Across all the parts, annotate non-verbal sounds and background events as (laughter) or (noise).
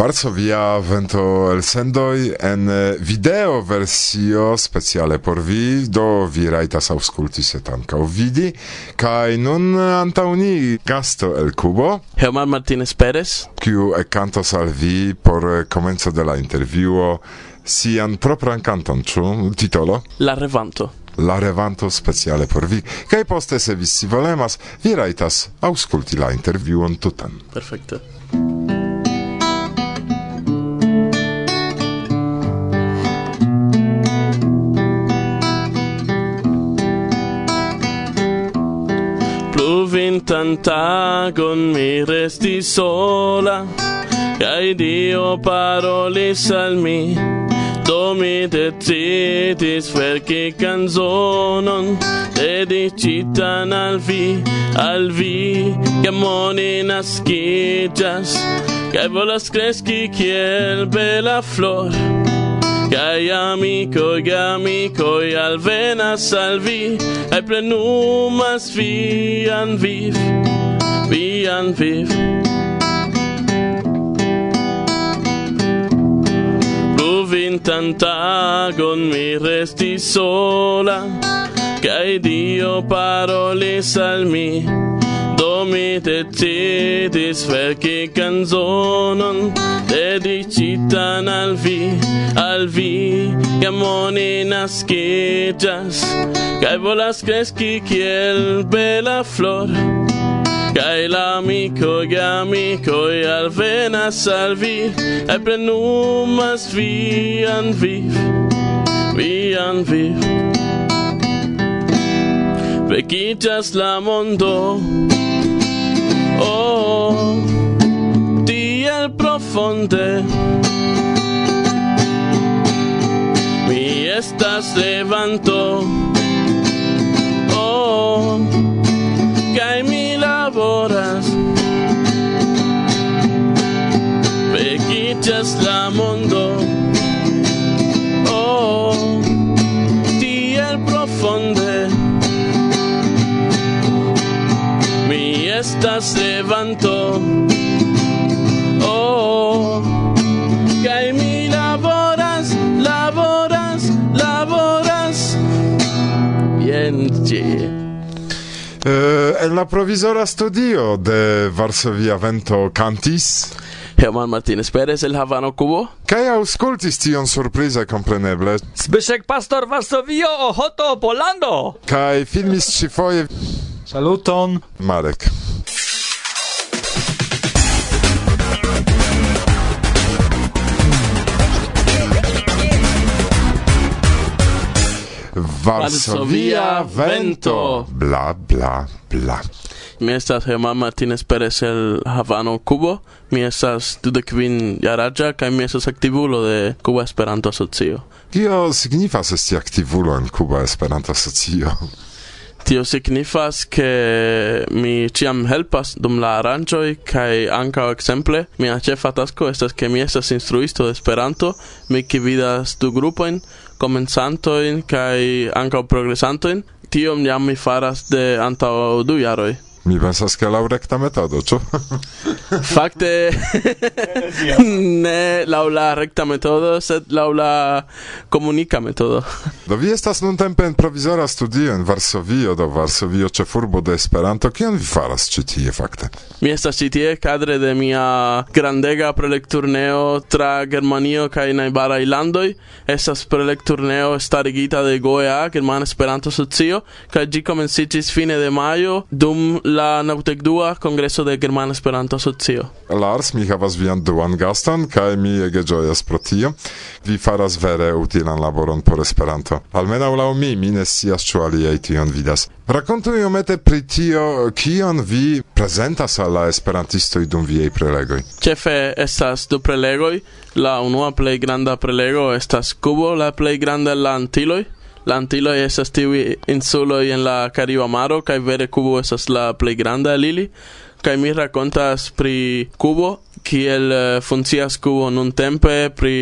Varsovia vento el sendoi en eh, video versio speciale por vi do vi raitas ausculti se tanka vidi kai nun antauni gasto el Cubo. Herman Martinez Perez. Kiu cantos al vi por eh, comenzo de la intervjuo sian propran canton ĉu? Titolo? La Revanto. La revanto speciale por vi, kai poste se vi si volemas, vi raitas aŭskulti la intervjuon tutan. Perfekte. ventan tagon mi resti sola, Kai Dio parolis al mi, do mi decidis verki canzonon, dedicitan al vi, al vi, che moni nascigas, kai volas cresci kiel bela flor, Kai amico, gamicoi, amico, al vi, Ai plenumas vian viv, vian viv. Pluvintan tagon mi restis sola, Kai Dio parolis al mi, mi decidis verki canzonon dedicitan al vi, al vi, jam oni naskiĝas kaj volas kreski kiel bela flor. Kaj la amiko, ja amikoj alvenas al vi kaj plenumas vian viv, vian viv. Vekiĝas la mondo oh, tiel profonde. Mi estas levanto. Eh, en la provisora studio de Varsovia Vento cantis? Herman Martinez Perez el Havano Cubo. Kaj aŭskultis tion surprize, kompreneble? Zbyszek Pastor Varsovio Ohoto Polando kaj filmis ĉifoje Saluton! Marek. Varsovia vento. Bla, bla, bla. Mi estas Germán Martínez Pérez el Havano Cubo. Mi estas dudekvin jaraĝa kaj mi estas aktivulo de Cuba Esperanto Asocio. Kio signifas esti aktivulo en Cuba Esperanto Asocio? (laughs) Tio signifas ke mi ĉiam helpas dum la aranjoi kai ankaŭ ekzemple mia ĉefa tasko estas ke mi estas instruisto de Esperanto mi gvidas du grupojn comencantojn kaj ankaŭ progresantojn. Tiom jam mi faras de antaŭ du jaroj. Mi pensas ke laŭ rekta metodo, ĉu? (laughs) Fakte (laughs) ne laŭ la rekta metodo, sed laŭ la komunika metodo. (laughs) do vi estas nuntempe en provizora studio en Varsovio, do Varsovio ĉefurbo de Esperanto. Kion vi faras ĉi tie fakte? Mi estas ĉi tie kadre de mia grandega prelekturneo tra Germanio kaj najbaraj landoj. Estas prelekturneo starigita de GOEA, Germana Esperanto Socio, kaj ĝi komenciĝis fine de majo dum la la naŭdekdua kongreso de Germana Esperanto-Asocio. Lars, mi havas vian duan gaston kaj mi ege ĝojas pro tio. Vi faras vere utilan laboron por Esperanto. Almenaŭ laŭ mi, mi ne scias ĉu aliaj tion vidas. Rakontu iomete pri tio, kion vi prezentas al la esperantistoj dum viaj prelegoj. Ĉefe estas du prelegoj. La unua plej granda prelego estas Kubo, la plej granda el la Antiloj, La Antiloj estas tiuj insuloj en la Kariba Maro kaj vere Kubo estas la plej granda el ili. Kaj mi rakontas pri Kubo, kiel eh, funkcias Kubo nuntempe, pri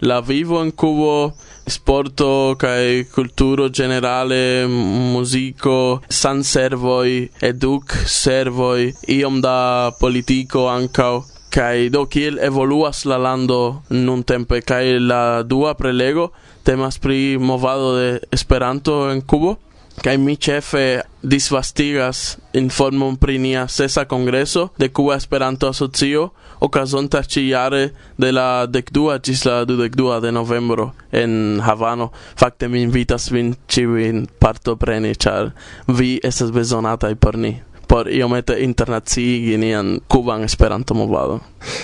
la vivo en Kubo, sporto kaj kulturo generale, muziko, san servoi eduk servoj, iom da politiko ankaŭ. Kai do kiel evoluas la lando nun tempe kai la dua prelego temas pri movado de Esperanto en Kubo kai mi chefe disvastigas informon pri nia sesa kongreso de Cuba Esperanto Asocio okazonta ĉiare de la dekdua ĝis la dudekdua de novembro en Havano. Fakte mi invitas vin ĉiujn partopreni, ĉar vi estas bezonataj por ni por iomete internacigi nian kuban Esperanto-movado.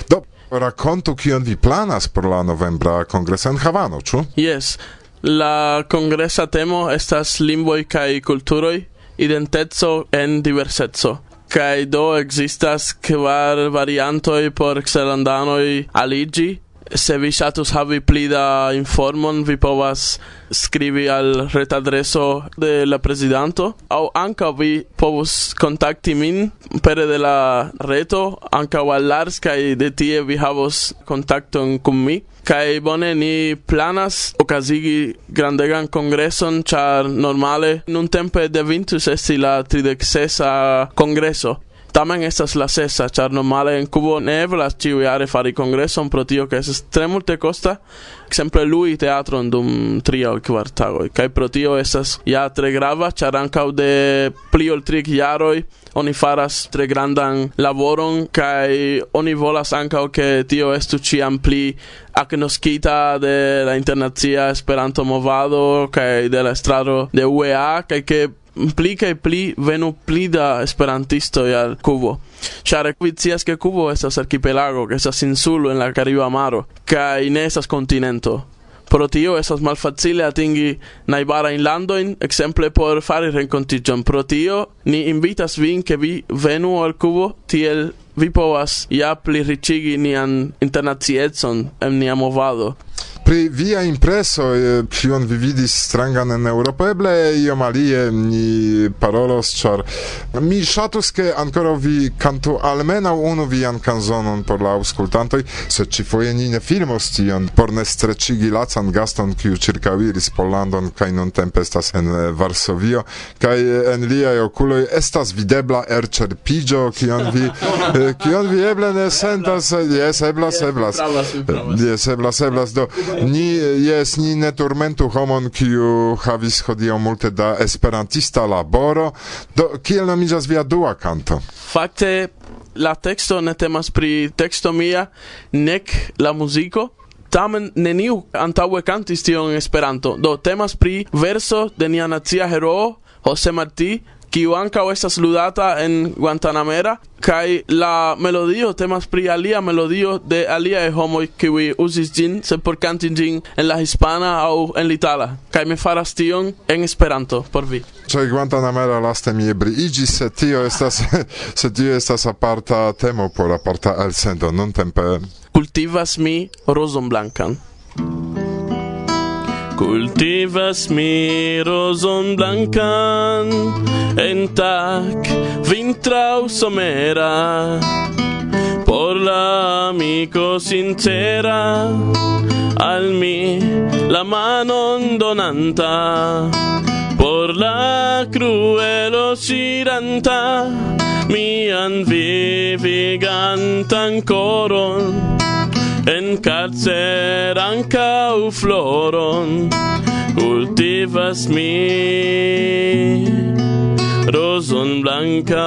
Do, racconto kion vi planas por la novembra kongreso en Havano, ĉu? Yes. La congresa temo estas lingvoj kaj kulturoj, identeco en diverseco. Kaj do existas kvar variantoj por xelandanoi aligi, Se vi ŝatus havi pli da informon, vi povas skribi al retadreso de la prezidanto, aŭ ankaŭ vi povus kontakti min pere de la reto, ankaŭ al Lars, kaj de tie vi havos kontakton kun mi. Kaj bone ni planas okazigi grandegan kongreson, ĉar normale nuntempe devintus esti la 36a kongreso. Tamen estas la sesa, ĉar normale en Kubo ne eblas ĉiujare fari kongreson pro tio ke estas tre multe costa, ekzemple lui teatron dum tri aŭ kvar tagoj. Kaj pro tio estas ja tre grava, ĉar ankaŭ de pli ol tri jaroj oni faras tre grandan laboron kaj oni volas ankaŭ ke tio estu ĉiam pli agnoskita de la internacia Esperanto movado kaj de la estraro de UEA kaj ke pli kaj pli venu pli da esperantistoj al Kubo. Ĉar vi scias ke Kubo estas arkipelago, ke estas insulo en la Kariba maro kaj ne estas kontinento. Pro tio estas malfacile atingi najbarajn landojn, ekzemple por fari renkontiĝon. Pro tio ni invitas vin ke vi venu al Kubo tiel vi povas ja pli riĉigi nian internaciecon en nia movado pri via impreso kion vi vidis strangan en Europa eble io malie ni parolos char mi shatus ke ancora vi kantu almenaŭ unu vian canzonon por la auscultantoi se ci foje ni ne filmos tion por ne strecigi lacan gaston kiu ĉirkaŭiris Pollandon kai non tempestas en Varsovio kai en liaj okuloj estas videbla erĉerpiĝo kion vi kion vi eble ne sentas yes eblas eblas. Yes eblas eblas. Do Ni jes ni ne turmentu homon kiu havis hodiaŭ multe da esperantista laboro. Do kiel nomiĝas via dua kanto? Fakte la teksto ne temas pri teksto mia nek la muziko tamen neniu antaŭe kantis tion en Esperanto. Do temas pri verso de nia nacia heroo Jose Martí kiu ankaŭ estas ludata en Guantanamera kaj la melodio temas pri alia melodio de aliaj homoj kiuj uzis ĝin sed por kanti ĝin en la hispana aŭ en la itala kaj mi faras tion en Esperanto por vi. Ĉe Guantanamera laste mi ebriiĝis se tio estas (laughs) se tio estas aparta temo por aparta elsendo nuntempe. Kultivas mi rozon blankan. Cultivas mi roson blancan En tac vintrau somera. Por la amico sincera Al mi la manon donanta. Por la cruelo ciranta Mian vivigantan coron en carcer u floron cultivas mi roson blanca.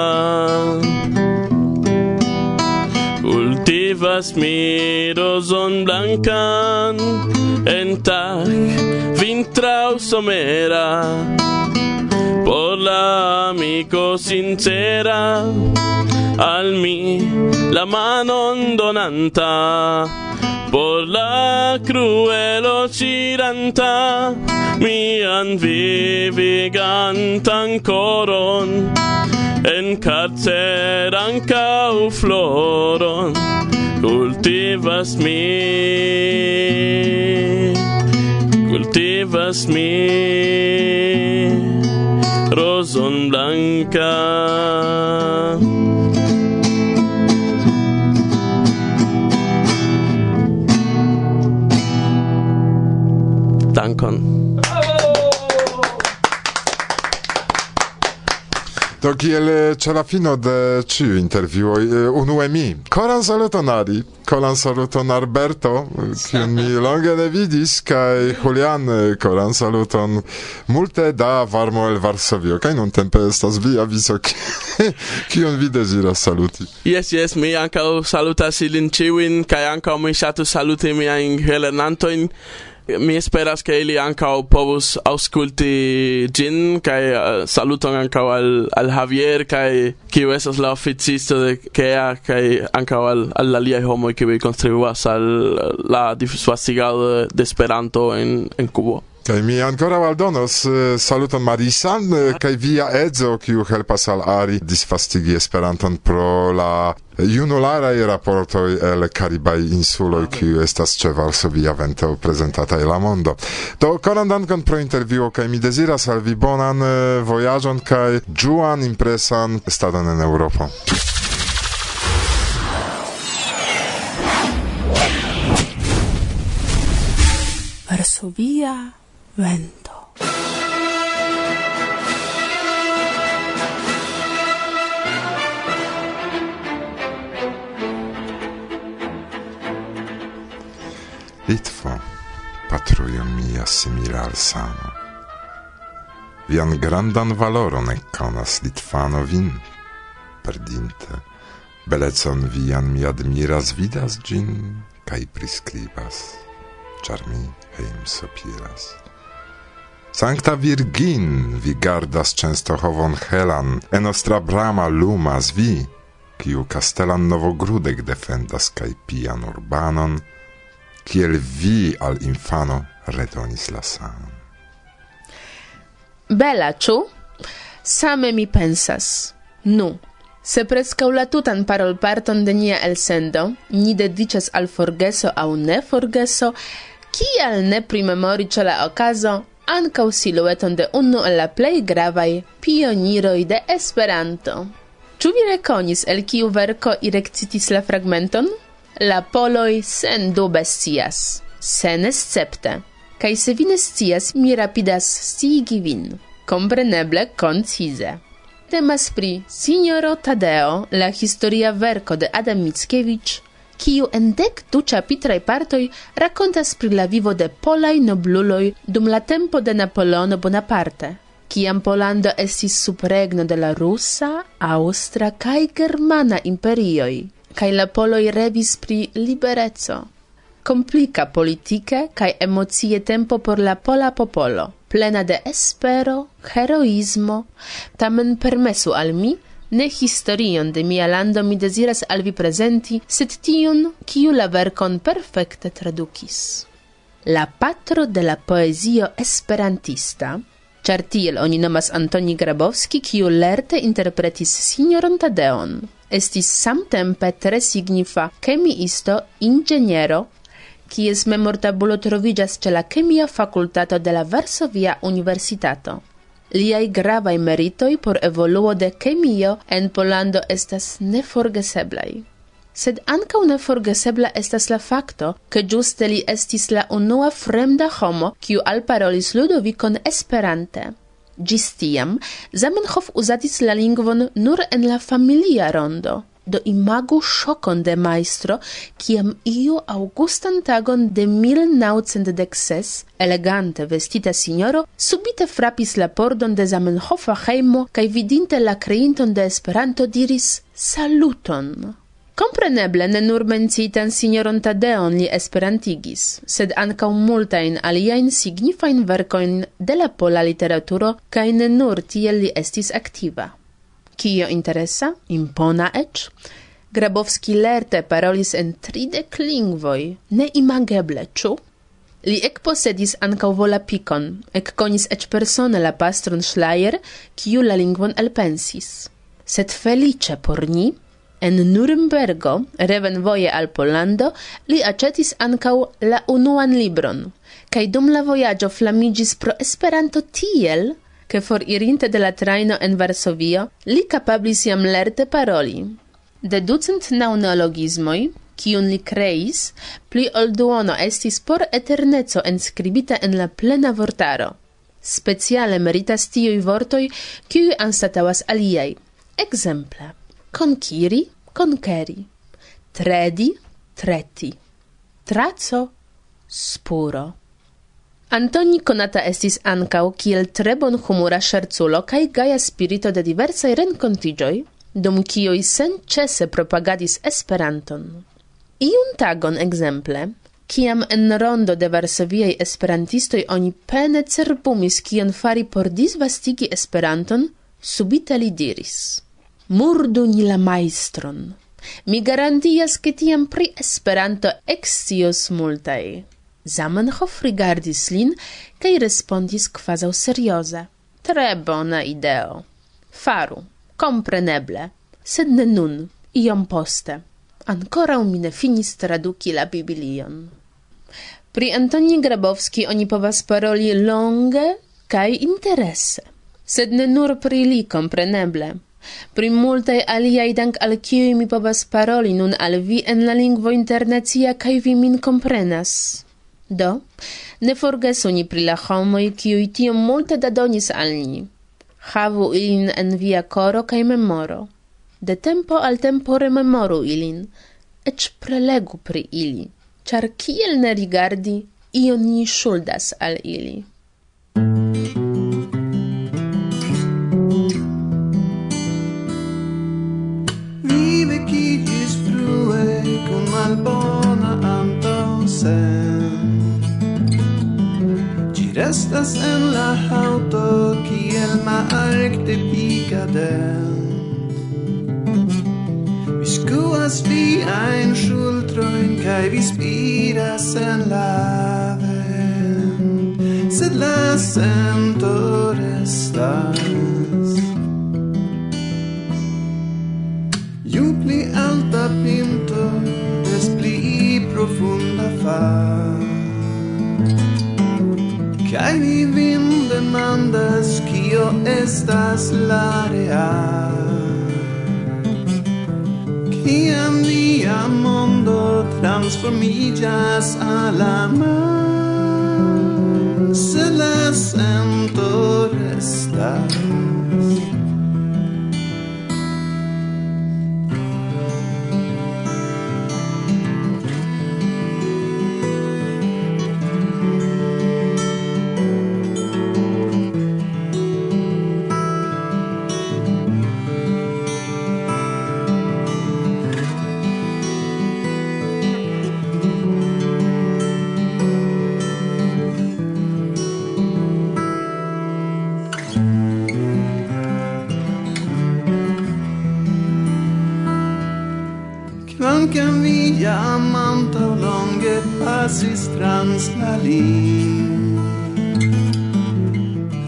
Cultivas mi roson blancan en tac vintrau somera por la amico sincera al mi la manon donanta por la cruelo ciranta mian vivigantan coron. En carcer anca u floron cultivas mi cultivas mi roson blanca. Dankon. Do kiel ĉe la fino de ĉiu intervjuoj unue mi. Koran salutonari, koran saluton Alberto, kiun mi (laughs) longe ne vidis, kaj Julian, koran saluton multe da varmo el Varsovio, kaj nuntempe estas via viso, kiun (laughs) vi deziras saluti. Yes, yes, mi ankaŭ salutas ilin ĉiujn, kaj ankaŭ mi ŝatus saluti miajn helenantojn, mi esperas che ili ankaŭ povus aŭskulti ĝin kaj uh, saluton ankaŭ al, al Javier kaj kiu estas la oficisto de Kea kaj ankaŭ al, al aliaj homoj kiuj kontribuas al la disvastigado de Esperanto en, en Kubo. Kaj mi ancora aldonos eh, saluton Marisan eh, kaj via edzo kiu helpas al Ari disfastigi Esperanton pro la junularaj raportoj el Karibaj insuloj kiu estas ĉe Varsovia vento prezentataj la mondo. Do koran dankon pro intervjuo kaj mi deziras al vi bonan eh, vojaĝon kaj ĝuan impresan stadon en Eŭropo. Varsovia vento. Litvo, patrujo mia simila al sano. Vian grandan valoron ekkonas Litvano vin, perdinte. Belecon vian mi admiras, vidas gin, kai priskribas, char mi heim sopiras. Sancta Virgin vi gardas Częstochowon helan, en ostra brama lumas vi, kiu castelan novogrudek defendas kaj pian urbanon, kiel vi al infano redonis la sanon. Bela, ciu? Same mi pensas. Nu, se prescau la tutan parolparton de nia el sendo, ni dedicas al forgeso au ne forgeso, kial ne primemori ce la okazo ancau silueton de unu el la plei gravai pioniroi de Esperanto. Ču vi rekonis el kiu verko irecitis la fragmenton? La poloi sen dube scias, senescepte. Kaj se vi ne scias, mi rapidas sciigi vin, kompreneble concise. Temas pri Signoro Tadeo, la historia verko de Adam Mickiewicz, kiu en dek du ĉapitraj partoj rakontas pri la vivo de polaj nobluloj dum la tempo de Napoleono Bonaparte, kiam Pollando estis subregno de la rusa, aŭstra kaj germana imperioj, kaj la poloj revis pri libereco. Komplika politike kaj emocie tempo por la pola popolo, plena de espero, heroismo, tamen permesu al mi – Ne historion de mia lando mi desiras al vi presenti, sed tiun, kiu la verkon perfekte tradukis. La patro de la poezio esperantista, char tiel oni nomas Antoni Grabowski, kiu lerte interpretis Signoron Tadeon, estis samtempe tre signifa kemiisto, ingeniero, kies memortabulo trovigas ce la kemia fakultato de la Varsovia Universitato. Liai gravai meritoi por evoluo de chemio en Polando estas neforgeseblai. Sed ankaŭ neforgesebla estas la fakto, ke giuste li estis la unua fremda homo, kiu alparolis Ludovicon Esperante. Gis tiam Zamenhof usatis la lingvon nur en la familia rondo do imagu shokon de maestro, kiam iu augustan tagon de 1916, elegante vestita signoro, subite frapis la pordon de Zamenhofa heimo, kaj vidinte la creinton de Esperanto diris saluton. Compreneble ne nur mencitan signoron Tadeon li esperantigis, sed ankaŭ multain aliaen signifain vercoin de la pola literaturo kaj ne nur tiel li estis aktiva. Kio interesa, impona ec, Grabowski lerte parolis en tridec lingvoi, ne imageble, ĉu? Li ec posedis ancau vola picon, ec conis ec persone la pastron Schleier, kiu la lingvon elpensis. Sed felice por ni, en Nurembergo, revenvoje al Pollando, li acetis ancau la unuan libron, kaj dum la voyaggio flamigis pro Esperanto tiel, che foririnte de la traino en Varsovio, li capablis iam lerte paroli. De ducent neonologismoi, kiun li creis, pli ol duono estis por eterneco enscribita en la plena vortaro. Speciale meritas tiuj vortoi, kiuj anstataŭas aliei. Exemple. Conciri, conceri. tredi, treti, Trazzo, spuro. Antoni conata estis ancau kiel tre bonhumura scherzulo kaj gaja spirito de diversaj renkontiĝoj, dum kiuj senĉese propagadis Esperanton. Iun tagon ekzemple, kiam en rondo de varsoviaj esperantistoj oni pene cerbumis kion fari por disvastigi Esperanton, subite li diris: "Murdu ni la majstron. Mi garantias, ke tiam pri Esperanto ekscios multaj." Zamenhof rigardis lin kaj respondis kvazaŭ serioze. Tre bona ideo. Faru, kompreneble, sed ne nun, iom poste. Ancora mi ne finis traduki la Biblion. Pri Antoni Grabowski oni povas paroli longe kaj interese, sed ne nur pri li kompreneble. Pri multaj aliaj dank al kiuj mi povas paroli nun al vi en la lingvo internacia kaj vi min komprenas. Do, ne forgesu ni pri la homoj, kiuj tiom multe dadonis al ni. Havu ilin en via koro kaj memoro. De tempo al tempo rememoru ilin, eĉ prelegu pri ili, ĉar kiel ne rigardi, io ni ŝuldas al ili. estas en la auto kiel malakte pikadent mi skuas vi ein schultroin kai vi spiras en la vent. Sed la sento estas la real. Kiam nia mondo transformillas a la man Se la sento restas. pasis trans la lin.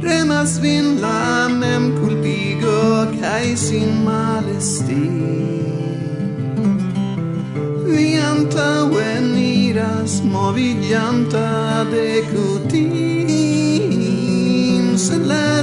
Premas vin la mem culpigo cae sin malesti Vi antauen iras movigianta de cutim Sed la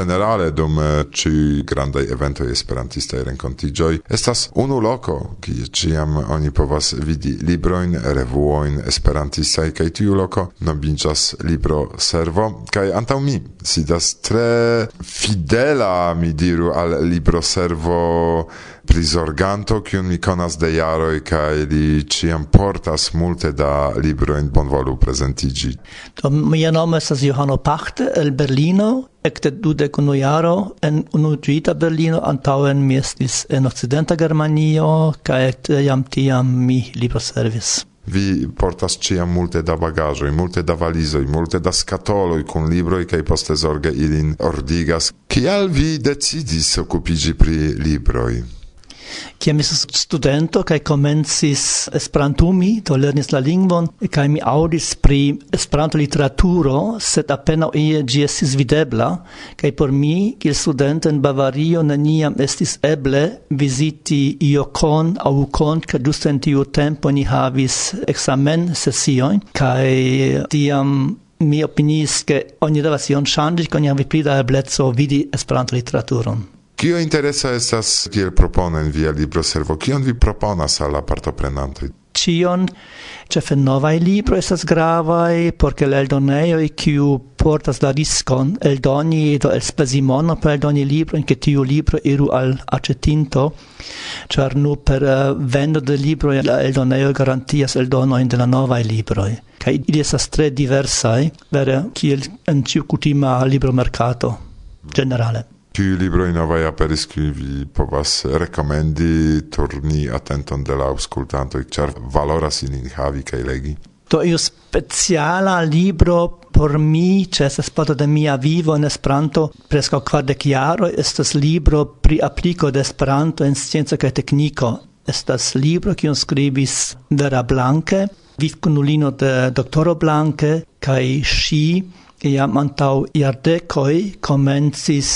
generale dum eh, ci grandaj eventoj esperantistaj rencontigioi estas unu loko kie ciam oni povas vidi libroin, revuoin esperantistaj kaj tiu loko nobincias libro servo kaj antaŭ mi sidas tre fidela mi diru al libro servo prisorganto kiun mi konas de jaroj kaj li ĉiam portas multe da librojn bonvolu prezentiĝi. Do mia nomo estas Johano Pachte el Berlino, ekde dudek unu jaro en Unuiĝinta Berlino, antaŭen mi estis en Okcidenta Germanio kaj jam tiam mi libroservis. Vi portas ciam multe da bagażoj, multe da valizoj, multe da skatoloj kun libroj kaj poste zorge ilin ordigas. Kial vi decidis okupiĝi pri libroj? Kiam mi studento kaj komencis Esperantumi, do lernis la lingvon kaj mi aŭdis pri Esperanto-literaturo, sed apenaŭ ie ĝi estis videbla kaj por mi kiel studento en Bavario neniam estis eble viziti Iokon aŭ Ukon, kaj ĝuste en tiu tempo ni havis eksamen sesiojn kaj tiam mi opiniis, ke oni devas ion ŝanĝi, ke oni havi pli da ebleco vidi Esperanto-literaturon. Kio interesa estas kiel proponen via libro servo? Kion vi proponas al la partoprenantoj? Cion, cefe novae libro estas gravae, porque la eldoneioi kiu portas la riscon eldoni do el elspezimono per eldoni libro, in che tiu libro iru al acetinto, char nu per uh, vendo de libro la eldoneioi garantias eldonoin de la novae libroi. Kai ili estas tre diversae, vere, kiel en ciu cutima libro mercato, generale. Tiu libro in novai aperis qui vi povas recomendi torni attenton de la auscultanto char valoras in havi kaj legi. To iu speciala libro por mi, ĉe estas parto de mia vivo in Esperanto, presco kvardek chiaro, estas libro pri applico de Esperanto en scienza kaj tekniko. Estas libro kiun skribis Vera Blanke, vivkunulino de doktoro Blanke, kaj ŝi iam antau iardecoi, komencis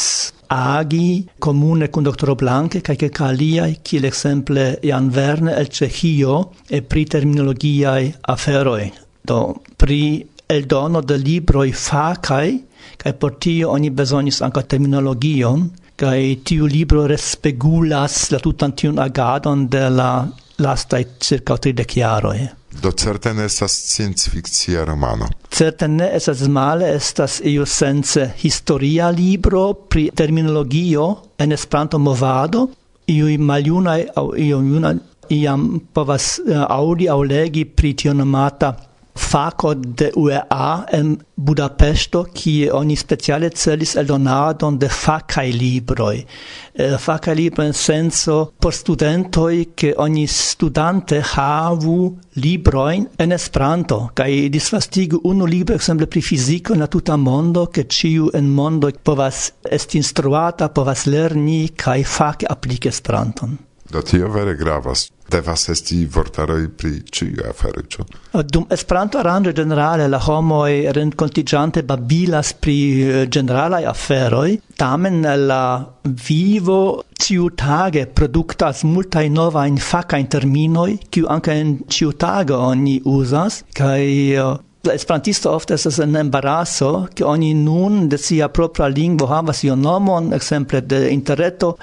agi comune con dottoro Blanche cae che caliai, ciel exemple Jan Verne el Cehio, e pri terminologiae aferoi. Do, pri el dono de libroi facai, cae por tio oni besonis anca terminologion, cae tiu libro respegulas la tutan tiun agadon de la lastai circa 30 jaroj. Do certe ne estas scienc-fikcia romano. Certe ne estas male, estas iu sense historia libro pri terminologio en Esperanto movado, iu maljunaj aŭ iu junaj iam povas uh, aŭdi aŭ legi pri tio nomata faco de UEA en Budapesto, kie oni speciale celis eldonadon de facai libroi. E, eh, facae libroi en senso por studentoi, che oni studante havu libroin en Esperanto, kai disvastigu unu libro, exemple, pri fiziko na tuta mondo, che ciu en mondo povas est instruata, povas lerni, kai fac aplique Esperanton. Do tio vere gravas. Devas esti vortaroi pri ciu afero, ĉu? Ah, dum Esperanto aranjo generale, la homoi rencontigiante babilas pri eh, generalai aferoi, tamen la vivo ciu tage productas multai nova in faca in terminoi, ciu anca in ciu tage oni uzas, kaj eh, la esperantisto ofte estas en embaraso ke oni nun de sia propra lingvo havas ion nomon ekzemple de interreto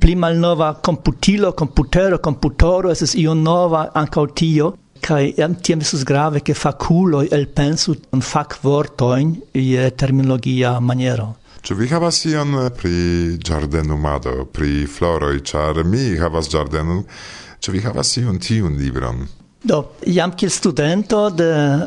pli malnova komputilo komputero komputoro estas io nova ankaŭ tio kai jam tiam estus grave ke fakuloj elpensu fakvortojn je terminologia maniero. Ĉu vi havas ion eh, pri ĝardenumado, pri floroj, ĉar mi havas ĝardenon, ĉu vi havas ion tiun libron? Do, iam kiel studento de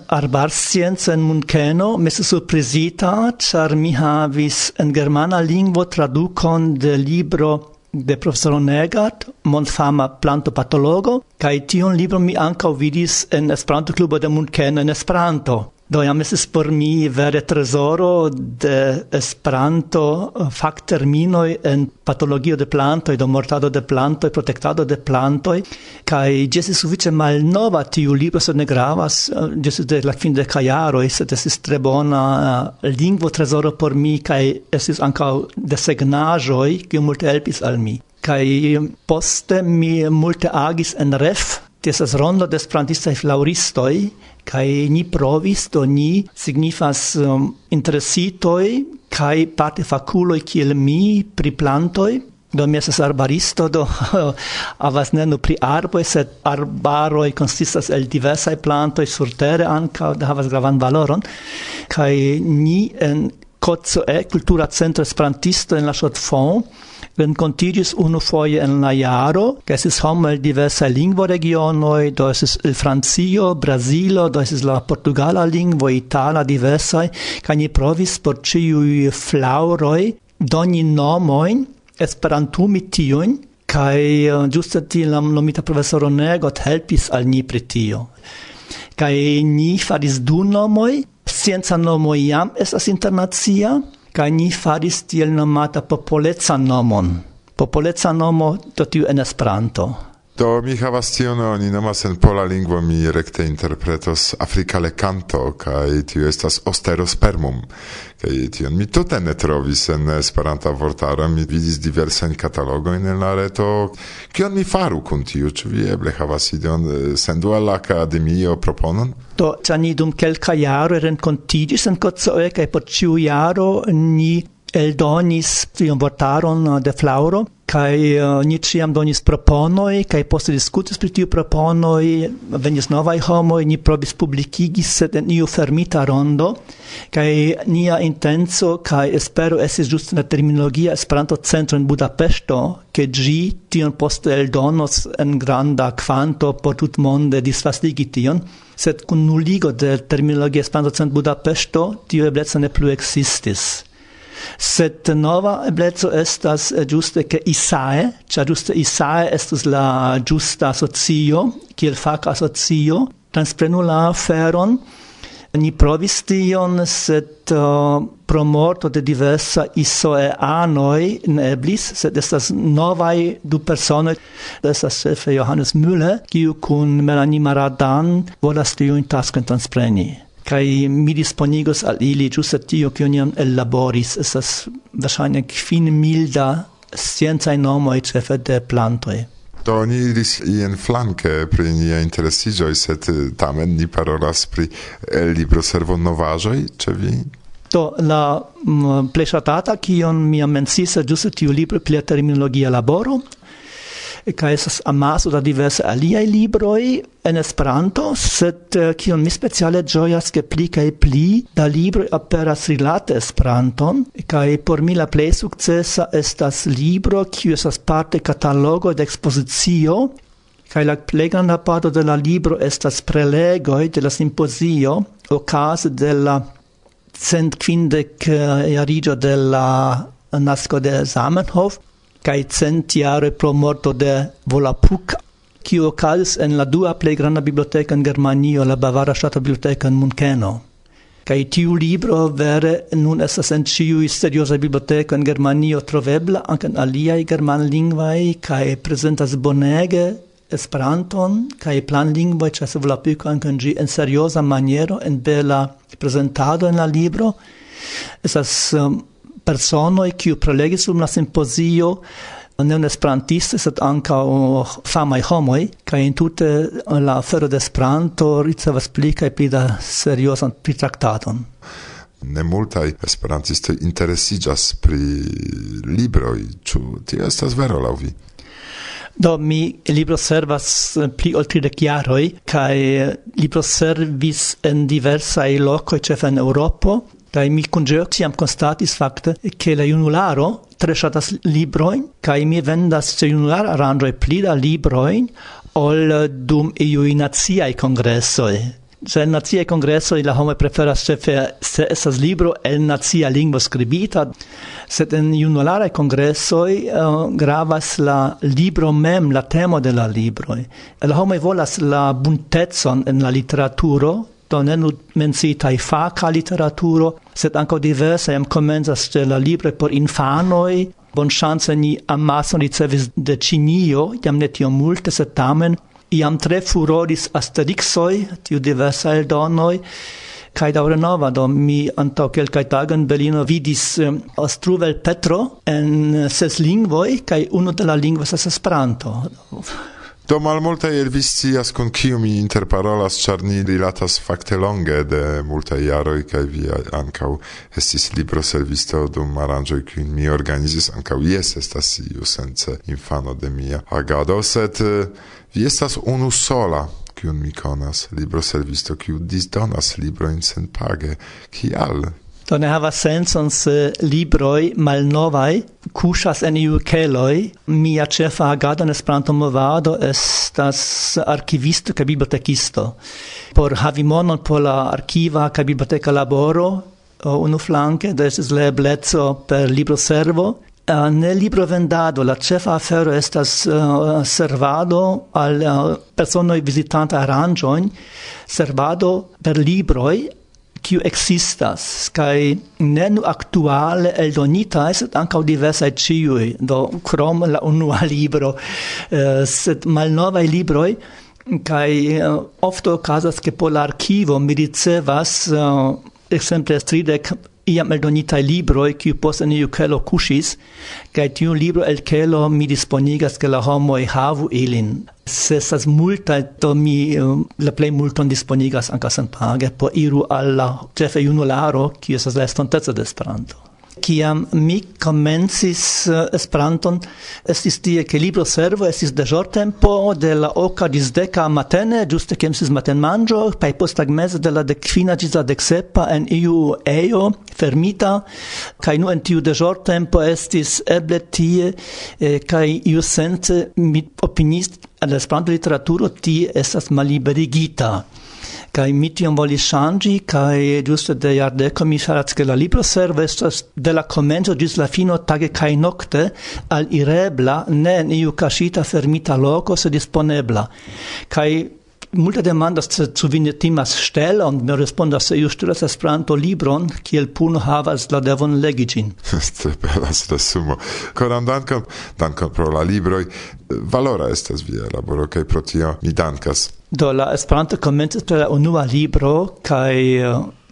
arbarscienco en Munkeno, mi se surprizita, char mi havis en germana lingvo tradukon de libro de professor Negat, mondfama plantopatologo, kaj tion libro mi ankaŭ vidis en Esperanto-klubo de Munkeno en Esperanto. Do jam estis por mi vere trezoro de Esperanto eh, fakterminoj en patologio de plantoj, do mortado de plantoj, protektado de plantoj, kaj ĝi estis sufiĉe malnova tiu libro, sed ne gravas, eh, ĝi estis de la kvindeka jaroj, sed estis tre bona eh, lingvo trezoro por mi kaj estis ankaŭ desegnaĵoj, kiuj multe helpis al mi. Kaj poste mi multe agis en ref, Tiesas rondo de esperantistaj flauristoj, kai ni provis do ni signifas um, interesitoi kai parte faculoi kiel mi pri plantoi. Do mi esas arbaristo do (laughs) avas ne nur pri arboj sed arbaroj konsistas el diversaj plantoj surtere ankaŭ havas gravan valoron. Kaj ni en Kocoe, kultura centro esperantisto en la ŝotfon rencontigis unu foie en la jaro, que estis homel diversa lingvo regionoi, do estis Francio, Brasilo, do estis la portugala lingvo, itala diversai, ca ni provis por ciui flauroi doni nomoin, esperantumi tiun, kai eh, ti la nomita professoro Negot helpis al ni pri tio. Kai ni faris du nomoi scienza nomo jam esas internazia kai ni faris tiel nomata popoleca nomon. Popoleca nomo do tiu en Esperanto. Do mi havas tion oni nomas en pola lingvo mi rekte interpretos Afrika lekanto kaj tio estas osterospermum kaj tion mi tute ne trovis en Esperanta vortaro mi vidis diversajn katalogojn en la reto. Kion mi faru kun tio? Ĉu vi eble havas ideon eh, sendu al la akademio proponon? Do ĉar ni dum kelkaj jaroj renkontiĝis en Kocoe kaj por ĉiu jaro ni eldonis tion vortaron uh, de flauro, kai uh, ni ciam donis proponoi kai poste discutis pri tiu proponoi venis novai homoi, ni probis publikigis sed en iu fermita rondo kai nia intenso, kai espero esis just la terminologia Esperanto centro in Budapesto, ke gi tion poste eldonos en granda quanto por tutmonde disfastigi tion sed kun nuligo de terminologia Esperanto centro Budapesto tiu eblezza ne plu existis. Sed nova eblezzo estas eh, giuste che Isae, cia giuste Isae estus la giusta socio, kiel fac asocio, transprenu la feron, ni provis tion, sed uh, pro morto de diversa isoeanoi ne eblis, sed estas novai du persone, estas chefe Johannes Müller, kiu kun Melanie Maradan volas tiun tasken transpreni kai mi disponigos al ili giusta tio kion jam ellaboris. Estas wahrscheinlich kvin milda scienza nomo et ĉefe de plantoi do ni iris ien flanke pri nia interesiĝoj set tamen ni parolas pri libro servonovaĵoj ce vi? Do la mm, plesatata, kion mi mencias giusto tiu libro pri la terminologia laboro kaj estas amaso da diverse aliaj libroj en Esperanto, sed eh, kion mi speciale ĝojas, ke pli kaj pli da libroj aperas rilate Esperanton, kaj por mi la plej sukcesa estas libro, kiu estas parte katalogo de ekspozicio, kaj la plej granda parto de la libro estas prelegoj de la simpozio okaze de la cent quindec uh, eh, jarigio de la nasco de Zamenhof, cae cent iare pro morto de Volapuk, cio ocasis en la dua plei granda biblioteca in Germanio, la Bavara Stata Biblioteca in Munkeno. Cae tiu libro vere nun esas en ciui seriosa biblioteca in Germanio trovebla, anche in aliai germanlingvai, cae presentas bonege Esperanton kaj planlingvoj ĉefe volapiko anche ĝi en seriosa maniero en bela presentado en la libro esas... um, personoi kiu prelegis dum la simpozio ne un esperantiste, sed anca famai homoi, ca in tute la fero de Esperanto ricevas pli kaj pli da seriosan pritraktadon. Ne multai esperantisto interesigas pri libroi, ĉu tio estas vero laŭ vi? Do mi libro servas pli ol tridek jaroj kaj libro servis en diversaj lokoj ĉefe en Eŭropo Kai mi kun iam constatis facte che la junularo tre ŝatas librojn kaj mi vendas ce junular arrangio pli da libroin ol dum iuj naciaj se in nazia congresso la home prefera se se esas libro el nazia lingua scribita se den junulare congresso uh, eh, gravas la libro mem, la temo de la libro La home volas la buntezon en la literaturo do ne nu mencitai faca literaturo, sed anco diversa iam comenzas de la libre por infanoi, bon chance ni amason ricevis de Cinio, iam ne tio multe, sed tamen, iam tre furoris asterixoi, tiu diversa eldonoi, kai daure nova do mi antaŭ kelkai tagen Berlino vidis eh, um, Ostruvel Petro en ses lingvoi kai uno de la lingvo estas Esperanto. Do malmultaj el vi scias kun kiu mi interparolas, ĉar ni rilatas fakte longe de multaj jaroj kaj vi ankaŭ estis libro servisto dum aranĝoj kiujn mi organizis ankaŭ jes estas iu sence infano de mia agado, sed eh, vi estas unu sola kiun mi konas, libroservisto kiu disdonas librojn senpage. Kial? Do ne havas senson se libroj malnovaj kuŝas en iu keloj. Mia ĉefa agado en Esperanto-movado estas arkivisto kaj bibliotekisto. Por havi monon por la arkiva kaj biblioteka laboro, unuflanke do estas la ebleco per libroservo Uh, ne libro vendado la cefa afero estas uh, servado al eh, uh, personoi visitanta aranjoin servado per libroi kiu existas kai ne nu aktuale eldonita es ankaŭ diversaj ĉiuj do krom la unua (laughs) libro eh, sed malnovaj libroj kai eh, ofte okazas ke por la arkivo mi ricevas uh, ekzemple stridek iam eldonitai libroi, kiu post en iu kelo cusis, kai tiu libro el kelo mi disponigas ke la homoi havu ilin. Se estas multa, to mi um, la plei multon disponigas anca sen page, po iru alla cefe junularo kiu estas la estontezza de Esperanto. Kiam mi comencis eh, Esperanton, estis tie ke libro servo estis de jor tempo de la oka disdeca matene, giuste kemsis maten manĝo, kaj post de la dekfina ĝis la deksepa en iu ejo fermita, kaj nu en tiu de jor tempo estis eble tie eh, kaj iu sence mi opinis al Esperanto literaturo tie estas maliberigita kai mi tion volis ŝanĝi kaj de yarde mi ke la libro serve estas de la komenco gis la fino tage kai nokte al irebla ne en iu kaŝita fermita loko se disponebla kai Multa demandas zu, vi ne timas ŝtelon, mi respondas se iu ŝtelas Esperanto-libron, kiel puno havas la devon legi ĝin. (laughs) Belas resumo. Koran dankon, dankon pro la libroi Valora estas via laboro kaj pro tio mi dankas. Do la Esperanto komencis per la unua libro kaj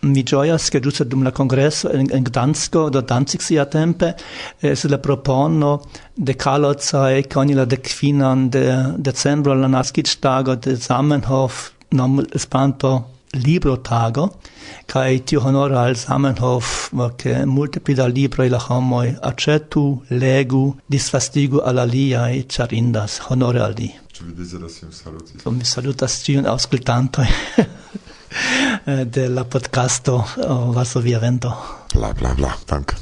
mi gioias che giusto dum la congresso in, in Gdansko do Danzig sia tempe eh, sulla propono de Kalozai con la de Quinan de decembro la naskistago de Zamenhof nom espanto libro tago kai ti honora al Zamenhof che multe pida libro la homoi accetu, legu disfastigu alalia e charindas honore al di Ci vi deziras iun salutis? Mi salutas ciun auscultantoi. (laughs) (laughs) de la podcasto oh, Varsovia Vento. Bla bla bla, Dank.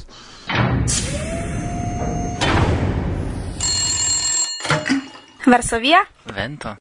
Varsovia Vento.